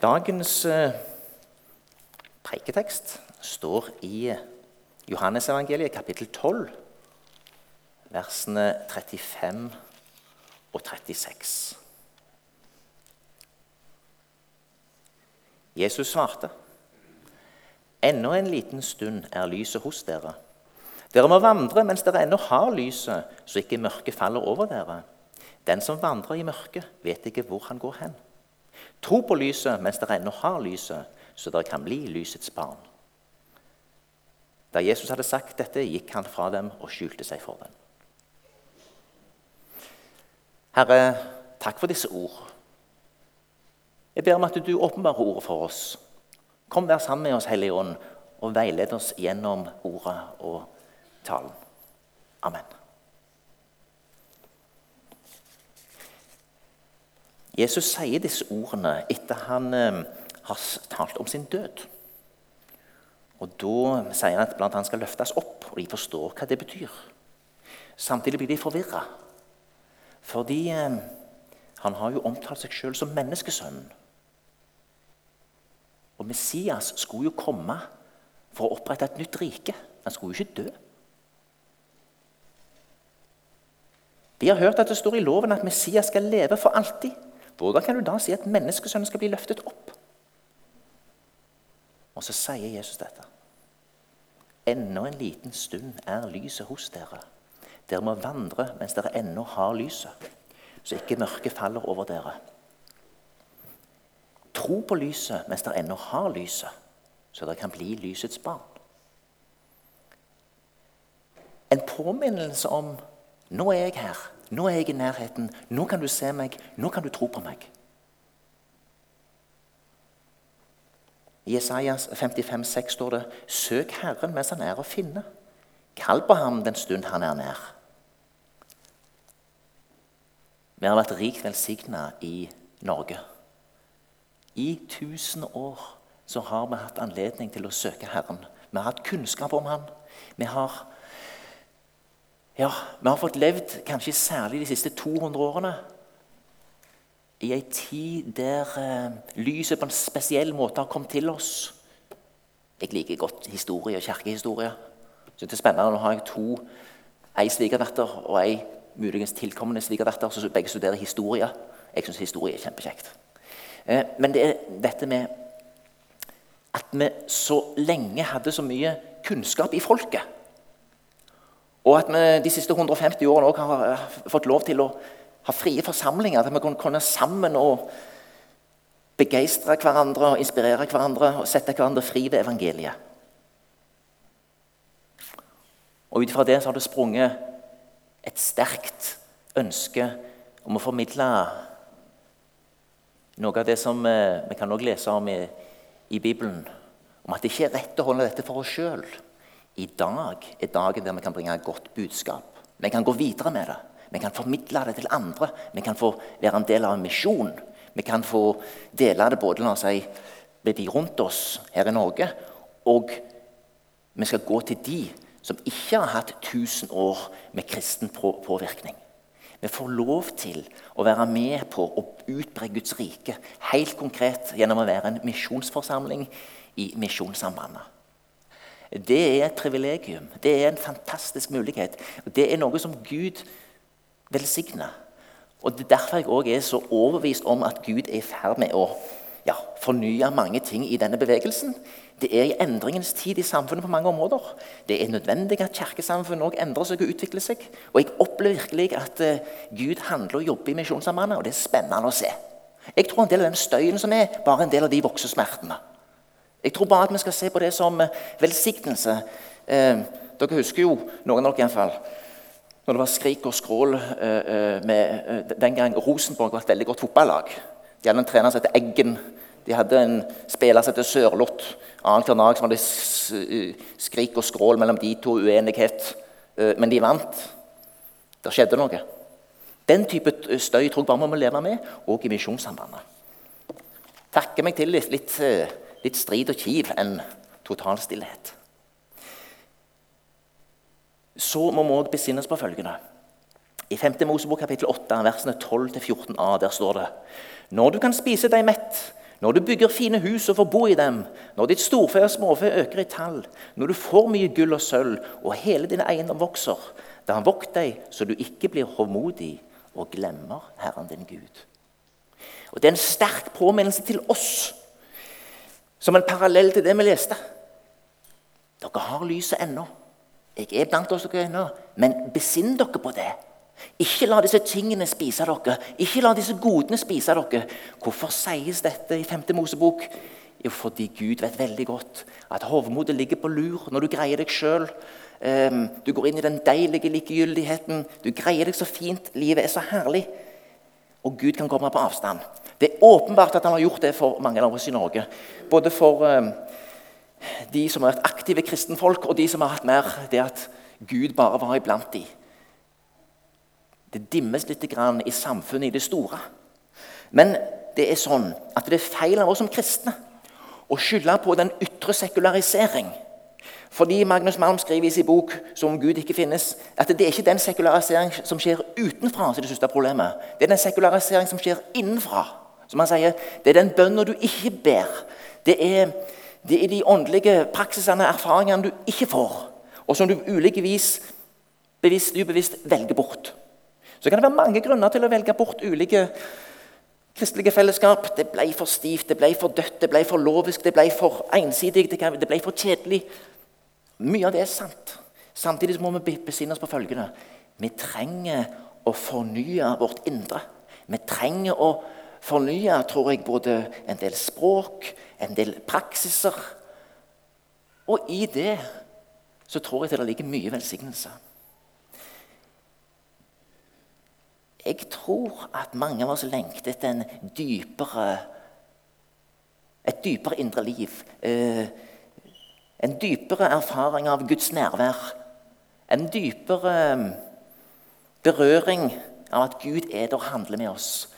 Dagens eh, preiketekst står i Johannesevangeliet kapittel 12, versene 35 og 36. Jesus svarte, 'Ennå en liten stund er lyset hos dere.' 'Dere må vandre mens dere ennå har lyset, så ikke mørket faller over dere.' 'Den som vandrer i mørket, vet ikke hvor han går hen.' Tro på lyset mens dere ennå har lyset, så dere kan bli lysets barn. Da Jesus hadde sagt dette, gikk han fra dem og skjulte seg for dem. Herre, takk for disse ord. Jeg ber om at du åpenbarer ordet for oss. Kom vær sammen med oss, Hellige Ånd, og veiled oss gjennom ordet og talen. Amen. Jesus sier disse ordene etter han eh, har talt om sin død. Og Da sier han at blant annet skal løftes opp, og de forstår hva det betyr. Samtidig blir de forvirra, fordi eh, han har jo omtalt seg sjøl som menneskesønnen. Og Messias skulle jo komme for å opprette et nytt rike. Han skulle jo ikke dø. Vi har hørt at det står i loven at Messias skal leve for alltid. Hvordan kan du da si at menneskesønnen skal bli løftet opp? Og så sier Jesus dette. Ennå en liten stund er lyset hos dere. Dere må vandre mens dere ennå har lyset, så ikke mørket faller over dere. Tro på lyset mens dere ennå har lyset, så dere kan bli lysets barn. En påminnelse om nå er jeg her, nå er jeg i nærheten, nå kan du se meg, nå kan du tro på meg. I Jesajas 55, 6 står det:" Søk Herren mens han er å finne. Kall på ham den stund han er nær. Vi har vært rikt velsigna i Norge. I tusen år så har vi hatt anledning til å søke Herren. Vi har hatt kunnskap om Han. Vi har, ja, vi har fått levd kanskje særlig de siste 200 årene i ei tid der eh, lyset på en spesiell måte har kommet til oss. Jeg liker godt historie og kirkehistorie. Så det er spennende. Nå har jeg to, ei svigerdatter og ei muligens tilkommende svigerdatter som begge studerer historie. Jeg syns historie er kjempekjekt. Eh, men det er dette med at vi så lenge hadde så mye kunnskap i folket. Og at vi de siste 150 årene også har fått lov til å ha frie forsamlinger der vi kan komme sammen og begeistre hverandre og inspirere hverandre og sette hverandre fri ved evangeliet. Og Ut fra det så har det sprunget et sterkt ønske om å formidle noe av det som eh, vi kan også lese om i, i Bibelen, om at det ikke er rett å holde dette for oss sjøl. I dag er dagen der vi kan bringe et godt budskap. Vi kan gå videre med det. Vi kan formidle det til andre. Vi kan få være en del av en misjon. Vi kan få dele det både la oss si, med de rundt oss her i Norge, og vi skal gå til de som ikke har hatt 1000 år med kristen påvirkning. Vi får lov til å være med på å utbre Guds rike helt konkret gjennom å være en misjonsforsamling i Misjonssambandet. Det er et privilegium. Det er en fantastisk mulighet. Det er noe som Gud velsigner. Og Det er derfor jeg også er så overbevist om at Gud er i ferd med å ja, fornye mange ting i denne bevegelsen. Det er i endringens tid i samfunnet på mange områder. Det er nødvendig at kirkesamfunnet også endrer seg og utvikler seg. Og jeg opplever virkelig at uh, Gud handler og jobber i Misjonssambandet, og det er spennende å se. Jeg tror en del av den støyen som er, bare en del av de voksesmertene. Jeg tror bare at vi skal se på det som uh, velsignelse. Eh, dere husker jo, noen av dere iallfall, når det var skrik og skrål eh, eh, med, eh, Den gang Rosenborg var et veldig godt fotballag. De hadde en trener som het Eggen. De hadde en spiller som het Sørloth. Annenhver dag var det skrik og skrål mellom de to, uenighet. Men de vant. Det skjedde noe. Den type støy tror jeg bare vi må leve med, òg i Misjonssambandet. Takker meg til litt, litt, litt strid og kiv enn total stillhet så må vi òg besinne oss på følgende. I 5. Mosebok kapittel 8, versene 12-14a, der står det Når du kan spise deg mett, Når du bygger fine hus og får bo i dem, når ditt storfe og småfe øker i tall, når du får mye gull og sølv, og hele din eiendom vokser, da vokt deg så du ikke blir hovmodig og glemmer Herren din Gud. Og Det er en sterk påminnelse til oss, som en parallell til det vi leste. Dere har lyset ennå. Jeg er blant oss dere ennå, men besinn dere på det. Ikke la disse tingene spise dere. Ikke la disse godene spise dere. Hvorfor sies dette i 5. Mosebok? Jo, fordi Gud vet veldig godt at hovmodet ligger på lur når du greier deg sjøl. Ehm, du går inn i den deilige likegyldigheten. Du greier deg så fint. Livet er så herlig. Og Gud kan komme på avstand. Det er åpenbart at han har gjort det for mange av oss i Norge. Både for ehm, de som har vært aktive kristenfolk, og de som har hatt mer det at Gud bare var iblant de. Det dimmes litt i samfunnet i det store. Men det er sånn at det er feil av oss som kristne å skylde på den ytre sekularisering. Fordi Magnus Malm skriver i sin bok som Gud ikke finnes, at det er ikke den sekularisering som skjer utenfra, som er det største problemet. Det er den sekularisering som skjer innenfra. Som han sier, Det er den bønna du ikke ber. Det er, det er de åndelige praksisene og erfaringene du ikke får, og som du ulike vis bevisst ubevisst velger bort. Så kan det være mange grunner til å velge bort ulike kristelige fellesskap. Det ble for stivt, det ble for dødt, det ble for lovisk, det ble for ensidig, det ble for kjedelig. Mye av det er sant. Samtidig må vi besinne oss på følgende. Vi trenger å fornye vårt indre. Vi trenger å fornye tror jeg, både en del språk, en del praksiser. Og i det så tror jeg det ligger mye velsignelse. Jeg tror at mange av oss lengter etter dypere, et dypere indre liv. Eh, en dypere erfaring av Guds nærvær. En dypere eh, berøring av at Gud er der og handler med oss.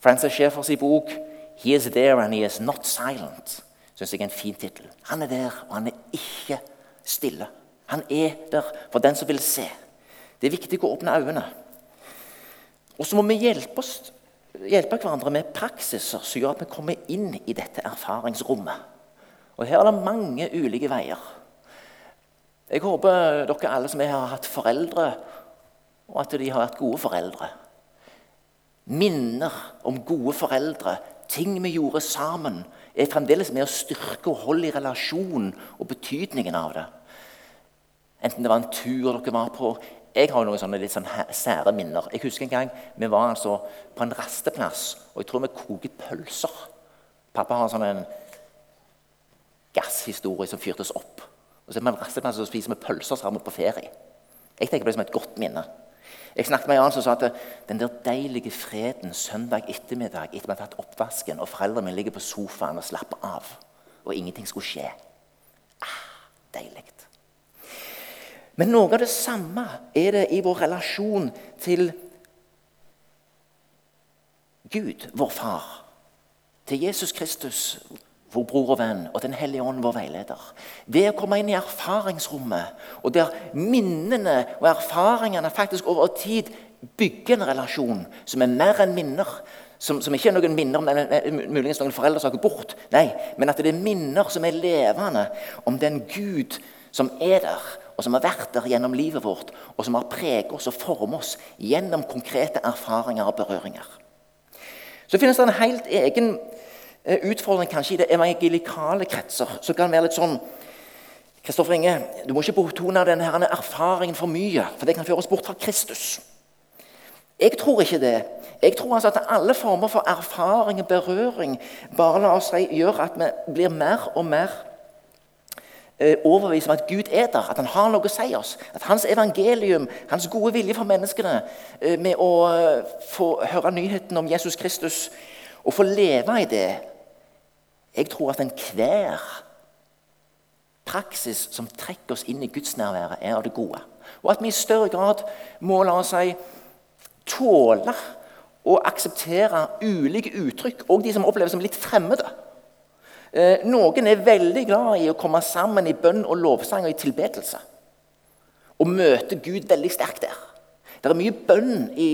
Francis Schaeffer i bok 'He is there and he is not silent' syns jeg er en fin tittel. Han er der, og han er ikke stille. Han er der for den som vil se. Det er viktig å åpne øynene. Og så må vi hjelpe, oss, hjelpe hverandre med praksiser som gjør at vi kommer inn i dette erfaringsrommet. Og Her er det mange ulike veier. Jeg håper dere alle som er har hatt foreldre, og at de har vært gode foreldre. Minner om gode foreldre, ting vi gjorde sammen, er fremdeles med å styrke og holde i relasjonen og betydningen av det. Enten det var en tur dere var på, jeg har noen sånne litt sånn sære minner. Jeg husker en gang vi var altså på en rasteplass, og jeg tror vi koket pølser. Pappa har sånn en gasshistorie som fyrtes opp. Og så er man rasteplass og spiser vi pølser sammen på ferie. Jeg tenker på det som et godt minne. Jeg snakket med en annen som sa at den der deilige freden søndag ettermiddag etter vi har tatt oppvasken, og foreldrene mine ligger på sofaen og slapper av, og ingenting skulle skje ah, Deilig. Men noe av det samme er det i vår relasjon til Gud, vår far. Til Jesus Kristus, vår bror og venn, og Den hellige ånd, vår veileder. Det å komme inn i erfaringsrommet, og der minnene og erfaringene faktisk over tid bygger en relasjon som er mer enn minner. Som, som ikke er noen minner om den, muligens noen foreldre gått bort. Nei, men at det er minner som er levende om den Gud som er der, og som har vært der gjennom livet vårt, og som har preget oss og formet oss gjennom konkrete erfaringer og berøringer. Så finnes det en helt egen utfordring kanskje i det evangelikale kretser. som kan være litt sånn Kristoffer Inge, du må ikke betone denne erfaringen for mye, for det kan føre oss bort fra Kristus. Jeg tror ikke det. Jeg tror altså at alle former for erfaring og berøring bare la oss si, gjør at vi blir mer og mer Eh, overbevist om at Gud er der, at han har noe å si oss. At hans evangelium, hans gode vilje for menneskene, eh, med å eh, få høre nyheten om Jesus Kristus og få leve i det Jeg tror at enhver praksis som trekker oss inn i gudsnærværet, er av det gode. Og at vi i større grad må la oss si, tåle å akseptere ulike uttrykk, og de som oppleves som litt fremmede. Eh, noen er veldig glad i å komme sammen i bønn og lovsang og i tilbedelse. Og møte Gud veldig sterkt der. Det er mye bønn i,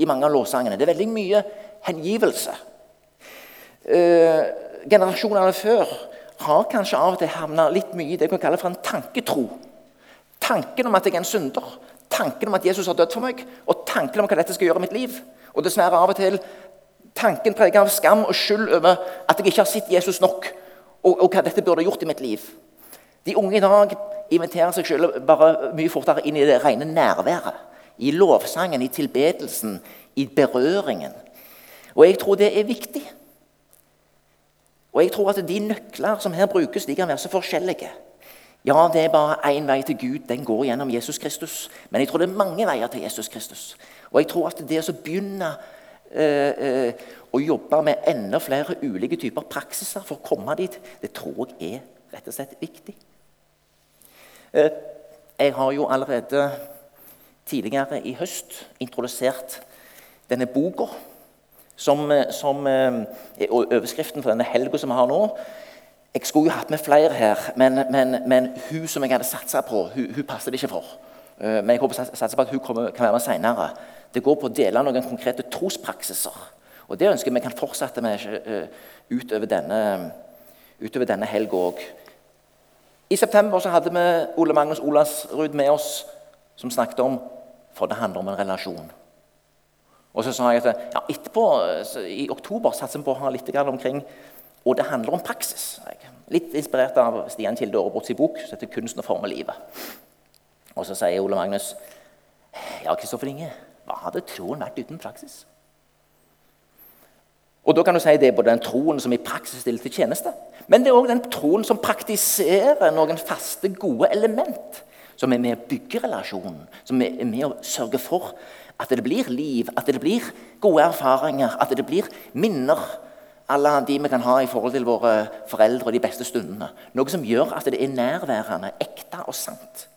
i mange av lovsangene. Det er veldig mye hengivelse. Eh, generasjonene før har kanskje av og til havna litt mye i det vi kan kalle for en tanketro. Tanken om at jeg er en synder, tanken om at Jesus har dødd for meg, og tanken om hva dette skal gjøre i mitt liv. Og dessverre av og til tanken preget av skam og skyld over at jeg ikke har sett Jesus nok, og, og hva dette burde gjort i mitt liv. De unge i dag inviterer seg selv bare mye fortere inn i det rene nærværet. I lovsangen, i tilbedelsen, i berøringen. Og jeg tror det er viktig. Og jeg tror at de nøkler som her brukes, de kan være så forskjellige. Ja, det er bare én vei til Gud. Den går gjennom Jesus Kristus. Men jeg tror det er mange veier til Jesus Kristus. Og jeg tror at det å begynne øh, øh, å jobbe med enda flere ulike typer praksiser for å komme dit, det tror jeg er rett og slett viktig. Eh, jeg har jo allerede tidligere i høst introdusert denne boka som, eh, som eh, er overskriften for denne helga som vi har nå. Jeg skulle jo hatt med flere her, men, men, men hun som jeg hadde satsa på, hun, hun passer det ikke for. Uh, men jeg håper satser på at hun kommer, kan være med senere. Det går på å dele noen konkrete trospraksiser. Og Det ønsker vi kan fortsette med utover denne, utover denne helga òg. I september så hadde vi Ole Magnus Olavsrud med oss, som snakket om For det handler om en relasjon. Og så sa jeg at ja, etterpå, i oktober satser vi på å ha litt omkring og det handler om praksis. Litt inspirert av Stian Kilde Aarebrot bok som heter 'Kunsten å forme livet'. Og så sier Ole Magnus ja, Kristoffer Inge, hva hadde troen vært uten praksis? Og da kan du si Det er både den troen som i praksis stiller til tjeneste, men det er òg den troen som praktiserer noen faste, gode element. Som er med å bygge relasjonen, som er med å sørge for at det blir liv, at det blir gode erfaringer, at det blir minner alle de vi kan ha i forhold til våre foreldre og de beste stundene. Noe som gjør at det er nærværende, ekte og sant.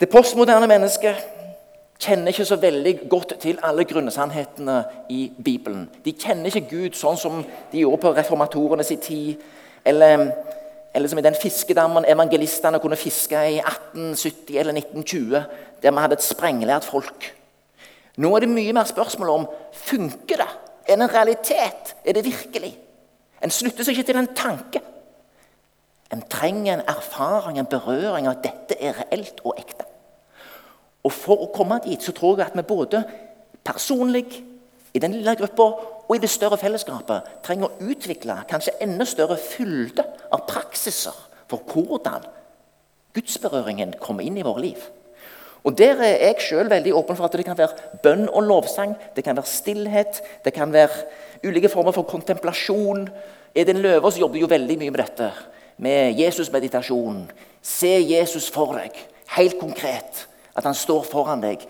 Det postmoderne mennesket kjenner ikke så veldig godt til alle grunnsannhetene i Bibelen. De kjenner ikke Gud sånn som de gjorde på reformatorenes tid. Eller, eller som i den fiskedammen evangelistene kunne fiske i 1870 eller 1920, der vi hadde et sprenglært folk. Nå er det mye mer spørsmål om funker det er det en realitet? Er det virkelig? En slutter seg ikke til en tanke. En trenger en erfaring, en berøring av at dette er reelt og ekte. Og For å komme dit så tror jeg at vi både personlig, i den lille gruppa og i det større fellesskapet trenger å utvikle kanskje enda større fylde av praksiser for hvordan gudsberøringen kommer inn i våre liv. Og Der er jeg selv veldig åpen for at det kan være bønn og lovsang, det kan være stillhet, det kan være ulike former for kontemplasjon. Edin Løvaas jobber jo veldig mye med dette, med Jesus-meditasjon. Se Jesus for deg, helt konkret. At han står foran deg.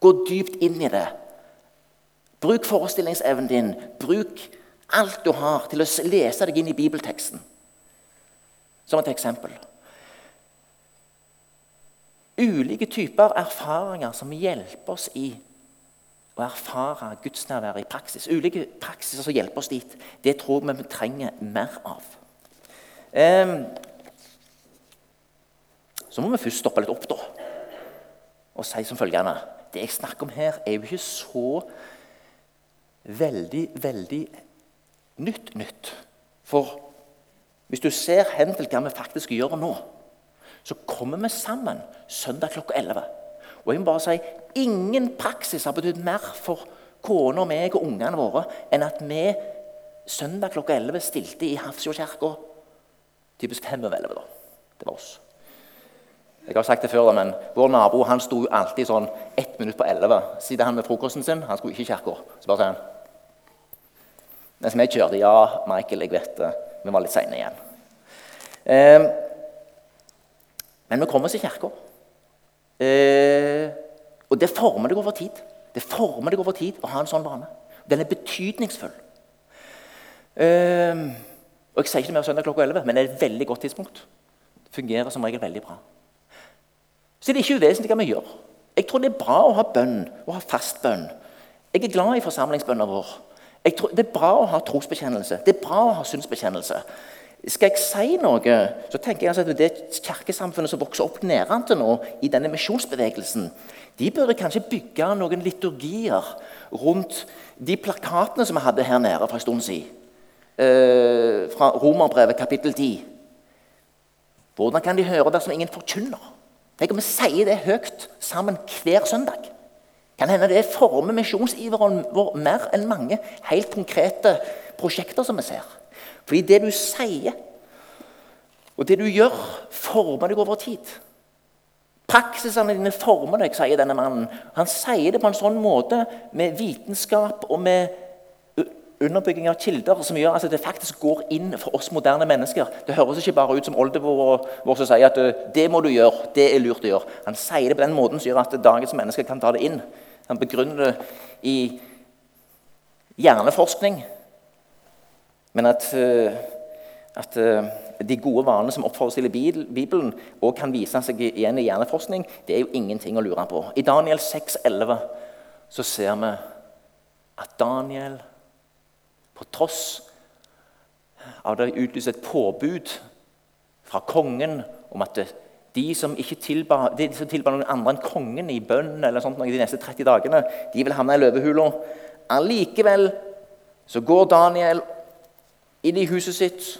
Gå dypt inn i det. Bruk forestillingsevnen din. Bruk alt du har, til å lese deg inn i bibelteksten. Som et eksempel ulike typer erfaringer som hjelper oss i å erfare gudsnærværet i praksis. Ulike praksiser som hjelper oss dit. Det tror jeg vi trenger mer av. Så må vi først stoppe litt opp da, og si som følgende Det jeg snakker om her, er jo ikke så veldig, veldig nytt nytt. For hvis du ser hen til hva vi faktisk gjør nå så kommer vi sammen søndag klokka 11. Og jeg må bare si, Ingen praksis har betydd mer for kona meg og ungene våre enn at vi søndag klokka 11 stilte i Hafrsfjordkirka typisk fem over elleve. Det var oss. Jeg har sagt det før, men Vår nabo han sto alltid sånn ett minutt på elleve. Siden han med frokosten sin, han skulle ikke i kirka. Så bare sier han Mens vi kjørte Ja, Michael, jeg vet det. Vi var litt seine igjen. Eh, men vi kommer oss i kirka. Eh, og det former deg over tid. Det former deg over tid å ha en sånn vane. Den er betydningsfull. Eh, og Jeg sier ikke mer søndag klokka 11, men det er et veldig godt tidspunkt. Det fungerer som regel veldig bra. Så det er ikke uvesentlig hva vi gjør. Jeg tror det er bra å ha bønn å ha fast bønn. Jeg er glad i forsamlingsbønnen vår. Tror, det er bra å ha trosbekjennelse. Det er bra å ha synsbekjennelse. Skal jeg si noe, så tenker jeg altså at det kirkesamfunnet som vokser opp nedentil nå, i denne misjonsbevegelsen, de burde kanskje bygge noen liturgier rundt de plakatene som vi hadde her nede for en stund siden. eh, fra Romerbrevet kapittel 10. Hvordan kan de høre dersom ingen forkynner? Tenk om vi sier det høyt sammen hver søndag. Kan hende det former misjonsiveren vår mer enn mange helt konkrete prosjekter som vi ser. Fordi det du sier, og det du gjør, former deg over tid. Praksisene dine former deg, sier denne mannen. Han sier det på en sånn måte med vitenskap og med underbygging av kilder som gjør at det faktisk går inn for oss moderne mennesker. Det høres ikke bare ut som oldemor vår som sier at det må du gjøre, det er lurt å gjøre. Han sier det på den måten som gjør at dagens mennesker kan ta det inn. Han begrunner det i hjerneforskning. Men at, at de gode vanene som oppfordres i Bibelen, òg kan vise seg igjen i hjerneforskning, det er jo ingenting å lure på. I Daniel 6,11 så ser vi at Daniel på tross av det utlyste et påbud fra kongen om at de som ikke tilba, de som tilba noen andre enn kongen i bønn eller sånt de neste 30 dagene, de vil havne i løvehula. Allikevel så går Daniel inn i huset sitt,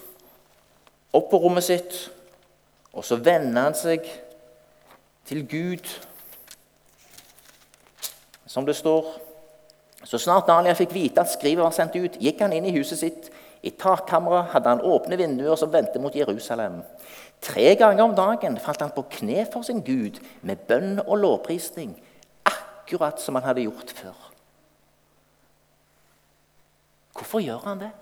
opp på rommet sitt, og så vender han seg til Gud, som det står så snart Daniel fikk vite at skrivet var sendt ut, gikk han inn i huset sitt. I takkammeret hadde han åpne vinduer som vendte mot Jerusalem. Tre ganger om dagen falt han på kne for sin Gud med bønn og lovprisning, akkurat som han hadde gjort før. Hvorfor gjør han det?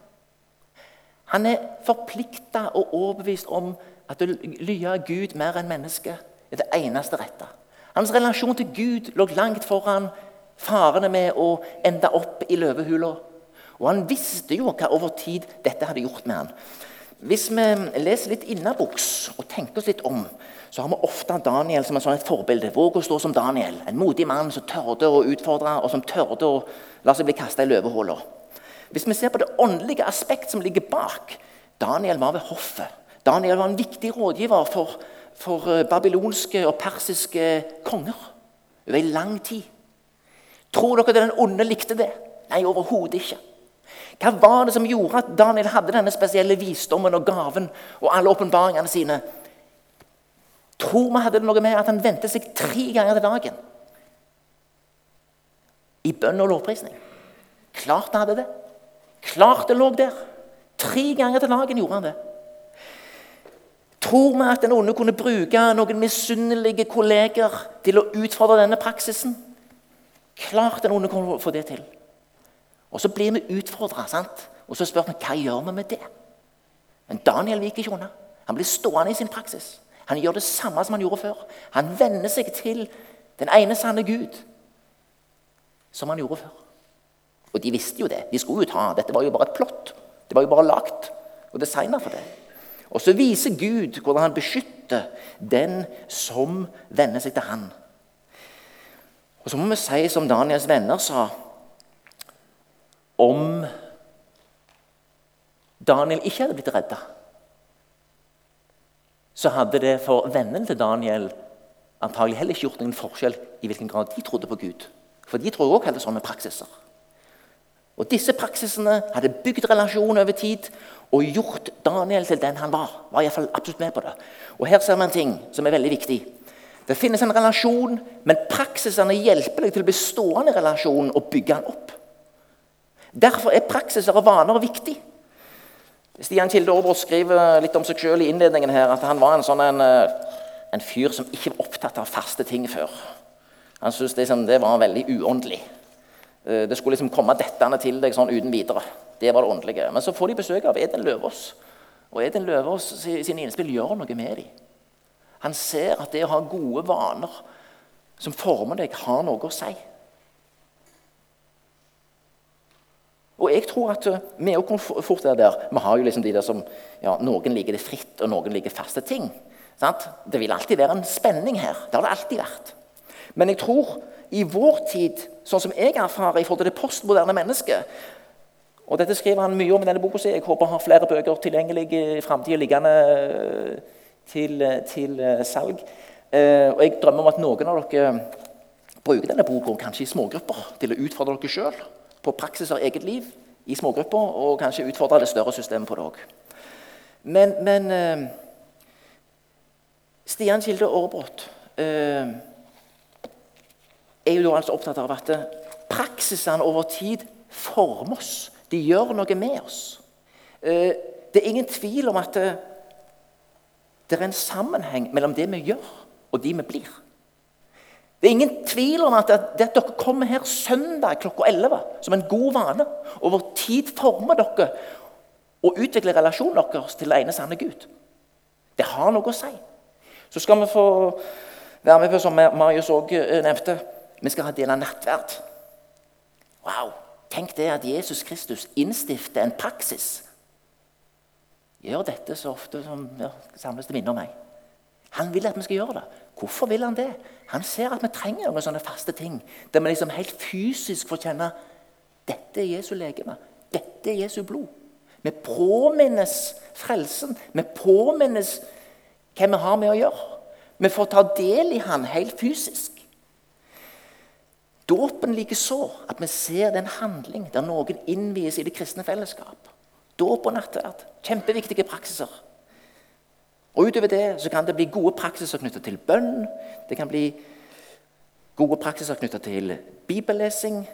Han er forplikta og overbevist om at å lye Gud mer enn mennesket er det eneste rette. Hans relasjon til Gud lå langt foran farene med å ende opp i løvehula. Og han visste jo hva over tid dette hadde gjort med han. Hvis vi leser litt innaboks og tenker oss litt om, så har vi ofte Daniel som sånn et forbilde. Våg å stå som Daniel. En modig mann som tørde å utfordre, og som tørde å la seg bli kasta i løvehuler. Hvis vi ser på det åndelige aspekt som ligger bak Daniel var ved hoffet. Daniel var en viktig rådgiver for, for eh, babylonske og persiske konger over lang tid. Tror dere den onde likte det? Nei, overhodet ikke. Hva var det som gjorde at Daniel hadde denne spesielle visdommen og gaven og alle åpenbaringene sine? Tror vi hadde det noe med at han vendte seg tre ganger til dagen i bønn og lovprisning? Klart han hadde det. Klart det lå der. Tre ganger til dagen gjorde han det. Tror vi at den onde kunne bruke noen misunnelige kolleger til å utfordre denne praksisen? Klart den onde kunne få det til. Og Så blir vi utfordra, og så spør vi hva gjør vi med det. Men Daniel viker ikke unna. Han blir stående i sin praksis. Han gjør det samme som han gjorde før. Han venner seg til den ene sanne Gud, som han gjorde før. Og de visste jo det. De skulle jo ta. Dette var jo bare et plott. Det var jo bare lagt og designa for det. Og så viser Gud hvordan han beskytter den som venner seg til han. Og så må vi si som Daniels venner sa Om Daniel ikke hadde blitt redda, så hadde det for vennene til Daniel antagelig heller ikke gjort noen forskjell i hvilken grad de trodde på Gud. For de tror også hadde sånne praksiser. Og Disse praksisene hadde bygd relasjon over tid og gjort Daniel til den han var. var i fall absolutt med på det. Og Her ser vi en ting som er veldig viktig. Det finnes en relasjon, men praksisene hjelper deg til å bli stående i relasjonen og bygge den opp. Derfor er praksiser og vaner viktig. Stian Kilde Aabrot skriver litt om seg selv i innledningen her, at han var en, sånn en, eh, en fyr som ikke var opptatt av faste ting før. Han syntes liksom, det var veldig uåndelig. Eh, det skulle liksom komme dettende til deg sånn uten videre. Det var det åndelige. Men så får de besøk av Eden Løvaas. Og Eden Løvaas sine innspill gjør noe med dem. Han ser at det å ha gode vaner som former deg, har noe å si. Og jeg tror at eh, vi òg fort er der. Vi har jo liksom de der som ja, Noen liker det fritt, og noen liker faste ting. Sant? Det vil alltid være en spenning her. Det har det alltid vært. Men jeg tror i vår tid, sånn som jeg erfarer i forhold til det postmoderne mennesket og Dette skriver han mye om i denne boka. Jeg håper han har flere bøker tilgjengelig i framtida liggende til, til eh, salg. Eh, og Jeg drømmer om at noen av dere bruker denne boka kanskje i smågrupper til å utfordre dere sjøl på praksis av eget liv. i smågrupper og kanskje utfordre det større systemet på det òg. Men, men eh, Stian Kilde Aarebrot eh, er jo altså opptatt av at praksisene over tid former oss. De gjør noe med oss. Eh, det er ingen tvil om at det, det er en sammenheng mellom det vi gjør, og de vi blir. Det er ingen tvil om at, det at dere kommer her søndag klokka 11 som en god vane. Over tid former dere og utvikler relasjonen deres til den ene sanne Gud. Det har noe å si. Så skal vi få være med på, som Marius òg eh, nevnte, vi skal ha del av nattverd. Wow! Tenk det at Jesus Kristus innstifter en praksis. Gjør dette så ofte som ja, samles til minne om meg. Han vil at vi skal gjøre det. Hvorfor vil han det? Han ser at vi trenger noen sånne faste ting. Der vi liksom helt fysisk får kjenne dette er Jesu legeme. Dette er Jesu blod. Vi påminnes frelsen. Vi påminnes hva vi har med å gjøre. Vi får ta del i han helt fysisk. Dåpen likeså. At vi ser den handling der noen innvies i det kristne fellesskap. Dåp og nattverd. Kjempeviktige praksiser. Og Utover det så kan det bli gode praksiser knyttet til bønn. Det kan bli gode praksiser knyttet til bibellesing.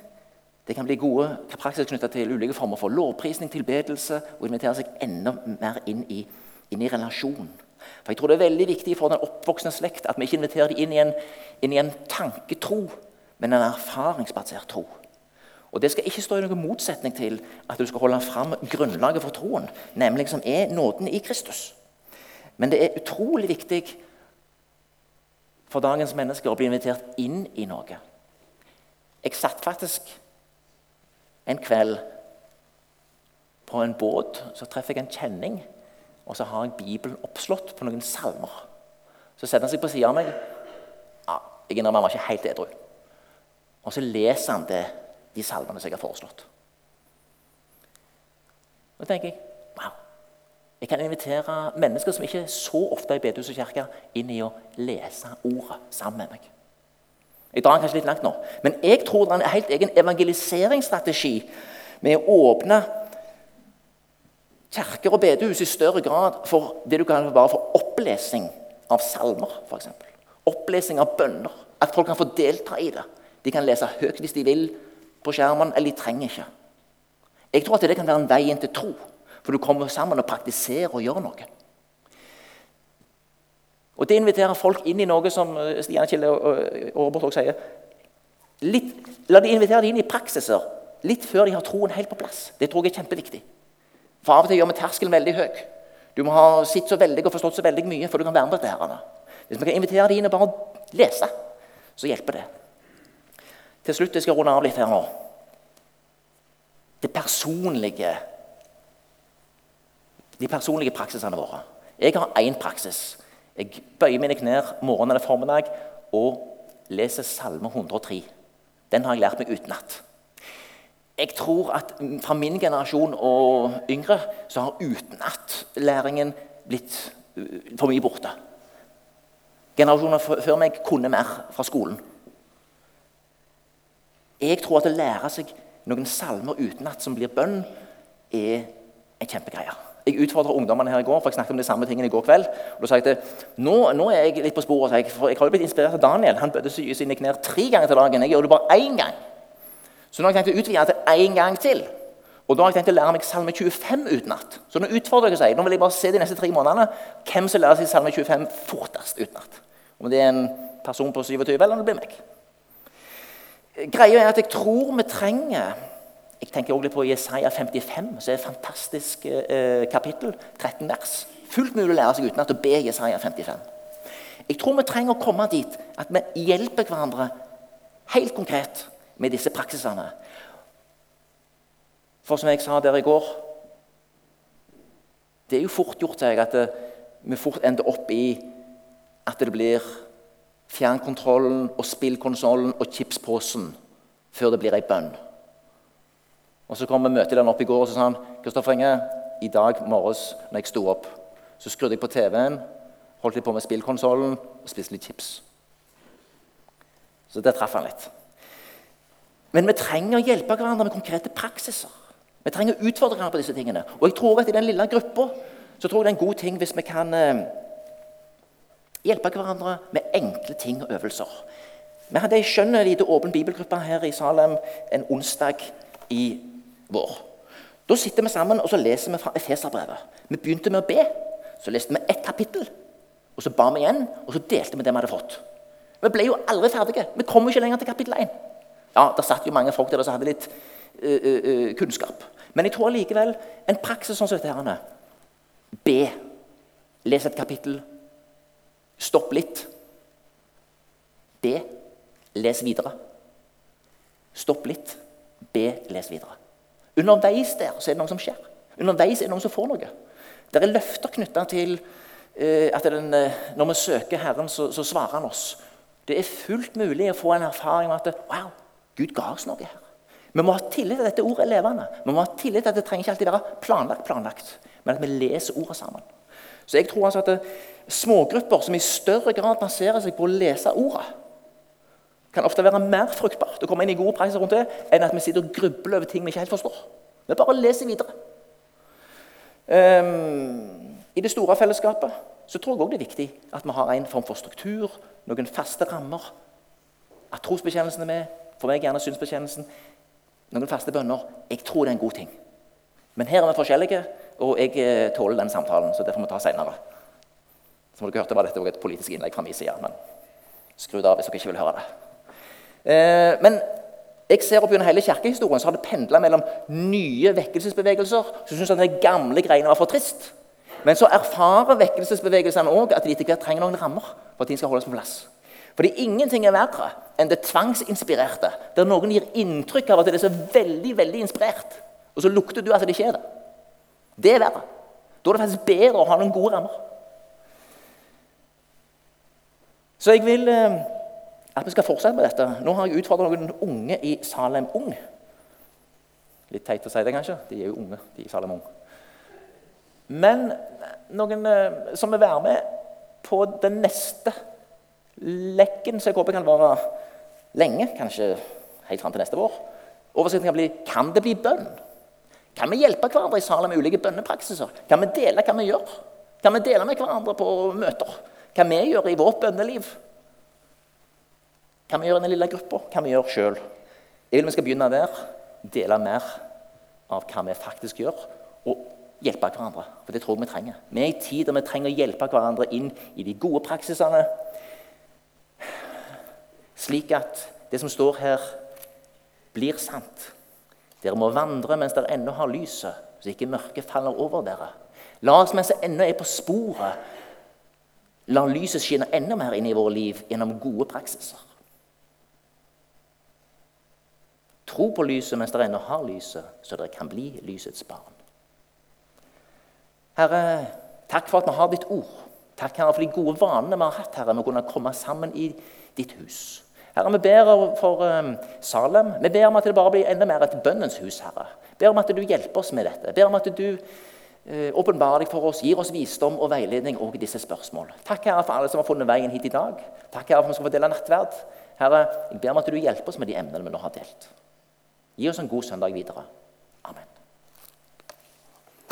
Det kan bli gode praksiser knyttet til ulike former for lovprisning, tilbedelse og invitere seg enda mer inn i, inn i relasjon. For jeg tror Det er veldig viktig for den oppvoksende slekt at vi ikke inviterer dem inn i en, inn i en tanketro, men en erfaringsbasert tro. Og Det skal ikke stå i noen motsetning til at du skal holde fram grunnlaget for troen, nemlig som er nåden i Kristus. Men det er utrolig viktig for dagens mennesker å bli invitert inn i noe. Jeg satt faktisk en kveld på en båt. Så treffer jeg en kjenning, og så har jeg Bibelen oppslått på noen salmer. Så setter han seg på siden av meg. Ja, jeg innrømmer han var ikke helt edru. Og så leser han det, de salmene som jeg har foreslått. Nå tenker jeg. Jeg kan invitere mennesker som ikke er så ofte i bedehus og kirke, inn i å lese ordet sammen med meg. Jeg drar kanskje litt langt nå, men jeg tror det er en helt egen evangeliseringsstrategi med å åpne kirker og bedehus i større grad for det du kan bare for opplesing av salmer, f.eks. Opplesing av bønner. At folk kan få delta i det. De kan lese høyt hvis de vil på skjermen, eller de trenger ikke. Jeg tror at det kan være en vei inn til tro, for du kommer sammen og praktiserer og gjør noe. Og Det inviterer folk inn i noe som Stian Stian og Robert også sier. Litt, la de invitere dem inn i praksiser litt før de har troen helt på plass. Det tror jeg er kjempeviktig. For Av og til gjør vi terskelen veldig høy. Du må ha sett så veldig og forstått så veldig mye før du kan være med på dette. her. Hvis vi kan invitere dem inn og bare lese, så hjelper det. Til slutt, jeg skal runde av litt her nå. Det personlige De personlige praksisene våre. Jeg har én praksis. Jeg bøyer mine knær morgen eller formiddag og leser Salme 103. Den har jeg lært meg utenat. Jeg tror at fra min generasjon og yngre så har utenatlæringen blitt uh, for mye borte. Generasjoner før meg kunne mer fra skolen. Jeg tror at å lære seg noen salmer utenat som blir bønn, er en kjempegreie. Jeg utfordra ungdommene her i går, for jeg snakket om de samme tingene i går kveld. og da sa jeg til, nå, nå er jeg litt på sporet, jeg, for jeg har jo blitt inspirert av Daniel. Han bødde sine knær tre ganger til dagen. Jeg gjør det bare én gang. Så nå har jeg tenkt å utvide til én gang til. Og da har jeg tenkt å lære meg Salme 25 utenat. Så nå utfordrer jeg seg. Nå vil jeg bare se de neste tre månedene hvem som lærer seg Salme 25 fortest utenat. Om det er en person på 27, eller om det blir meg. Greia er at jeg tror vi trenger jeg tenker også litt på Jesaja 55, som er et fantastisk eh, kapittel. 13 vers. Fullt mulig å lære seg uten at å be Jesaja 55. Jeg tror vi trenger å komme dit at vi hjelper hverandre helt konkret med disse praksisene. For som jeg sa der i går Det er jo fort gjort seg at det, vi fort ender opp i at det blir fjernkontrollen og spillkonsollen og chipsposen før det blir ei bønn. Og Så kom møtelederen opp i går og så sa han, Kristoffer Enge, i dag morges når jeg sto opp, så skrudde jeg på TV-en, holdt litt på med spillkonsollen og spiste litt chips. Så der traff han litt. Men vi trenger å hjelpe hverandre med konkrete praksiser. Vi trenger å utfordre hverandre på disse tingene. Og jeg tror at i den lille gruppa så tror jeg det er en god ting hvis vi kan eh, hjelpe hverandre med enkle ting og øvelser. Vi hadde ei skjønn lite åpen bibelgruppe her i Salem en onsdag i vår. Da sitter vi sammen og så leser vi fra Efeserbrevet. Vi begynte med å be. Så leste vi ett kapittel, og så ba vi igjen, og så delte vi det vi hadde fått. Vi ble jo aldri ferdige. Vi kom jo ikke lenger til kapittel 1. Ja, der satt jo mange folk der som hadde litt ø, ø, kunnskap. Men jeg tror likevel en praksis sånn som dette her Be. Les et kapittel. Stopp litt. Be. Les videre. Stopp litt. Be. Les videre. Underveis der så er det noe som skjer. Underveis er det noen som får noe. Det er løfter knytta til eh, at den, når vi søker Herren, så, så svarer Han oss. Det er fullt mulig å få en erfaring med at wow, Gud ga oss noe her. Vi må ha tillit til at dette ordet er levende. Vi må ha tillit til at Det trenger ikke alltid være planlagt, planlagt, men at vi leser ordet sammen. Så jeg tror altså at det, Smågrupper som i større grad baserer seg på å lese ordet, kan ofte være mer fruktbart å komme inn i gode praksiser rundt det, enn at vi sitter og grubler over ting vi ikke helt forstår. Vi bare leser videre. Um, I det store fellesskapet så tror jeg også det er viktig at vi har en form for struktur, noen faste rammer. At trosbekjennelsen er med, for meg gjerne synsbekjennelsen. Noen faste bønner. Jeg tror det er en god ting. Men her er vi forskjellige, og jeg eh, tåler den samtalen. så det får vi ta senere. Som dere hørte, var dette også et politisk innlegg fra min side. Men skru det av hvis dere ikke vil høre det. Eh, men jeg ser opp gjennom hele kirkehistorien så har det pendla mellom nye vekkelsesbevegelser som syns at de gamle greiene var for trist. Men så erfarer vekkelsesbevegelsene òg at de etter hvert trenger noen rammer for at ting skal holdes på plass. Fordi ingenting er verre enn det tvangsinspirerte, der noen gir inntrykk av at det er så veldig veldig inspirert, og så lukter du at det ikke er det. Det er verre. Da er det faktisk bedre å ha noen gode rammer. Så jeg vil eh, at vi skal fortsette med dette. Nå har jeg utfordra noen unge i Salem Ung. Litt teit å si det, kanskje. De er jo unge, de i Salem Ung. Men noen eh, som vil være med på den neste lekken, som jeg håper kan vare lenge, kanskje helt fram til neste vår. Overskriften kan bli 'Kan det bli bønn?' Kan vi hjelpe hverandre i Salem med ulike bønnepraksiser? Kan vi dele hva vi gjør? Kan vi dele med hverandre på møter? Hva vi gjør i vårt bønneliv? Hva vi gjør i den lille gruppa? Hva vi gjør sjøl? Jeg vil vi skal begynne der. Dele mer av hva vi faktisk gjør. Og hjelpe hverandre. For det tror jeg vi trenger. Vi er i tid der vi trenger å hjelpe hverandre inn i de gode praksisene. Slik at det som står her, blir sant. Dere må vandre mens dere ennå har lyset, så ikke mørket faller over dere. La oss mens det ennå er på sporet, la lyset skinne enda mer inn i våre liv gjennom gode praksiser. Tro på lyset mens dere ennå har lyset, så dere kan bli lysets barn. Herre, takk for at vi har ditt ord. Takk Herre, for de gode vanene vi har hatt Herre, med å kunne komme sammen i ditt hus. Herre, Vi ber for um, Salem. Vi ber om at det bare blir enda mer et bønnens hus. Herre. Vi ber om at du hjelper oss med dette. Vi ber om at du uh, åpenbarer deg for oss, gir oss visdom og veiledning òg i disse spørsmål. Takk Herre, for alle som har funnet veien hit i dag. Takk Herre, for at vi skal få dele nattverd. Herre, jeg ber om at du hjelper oss med de emnene vi nå har delt. Gi oss en god søndag videre.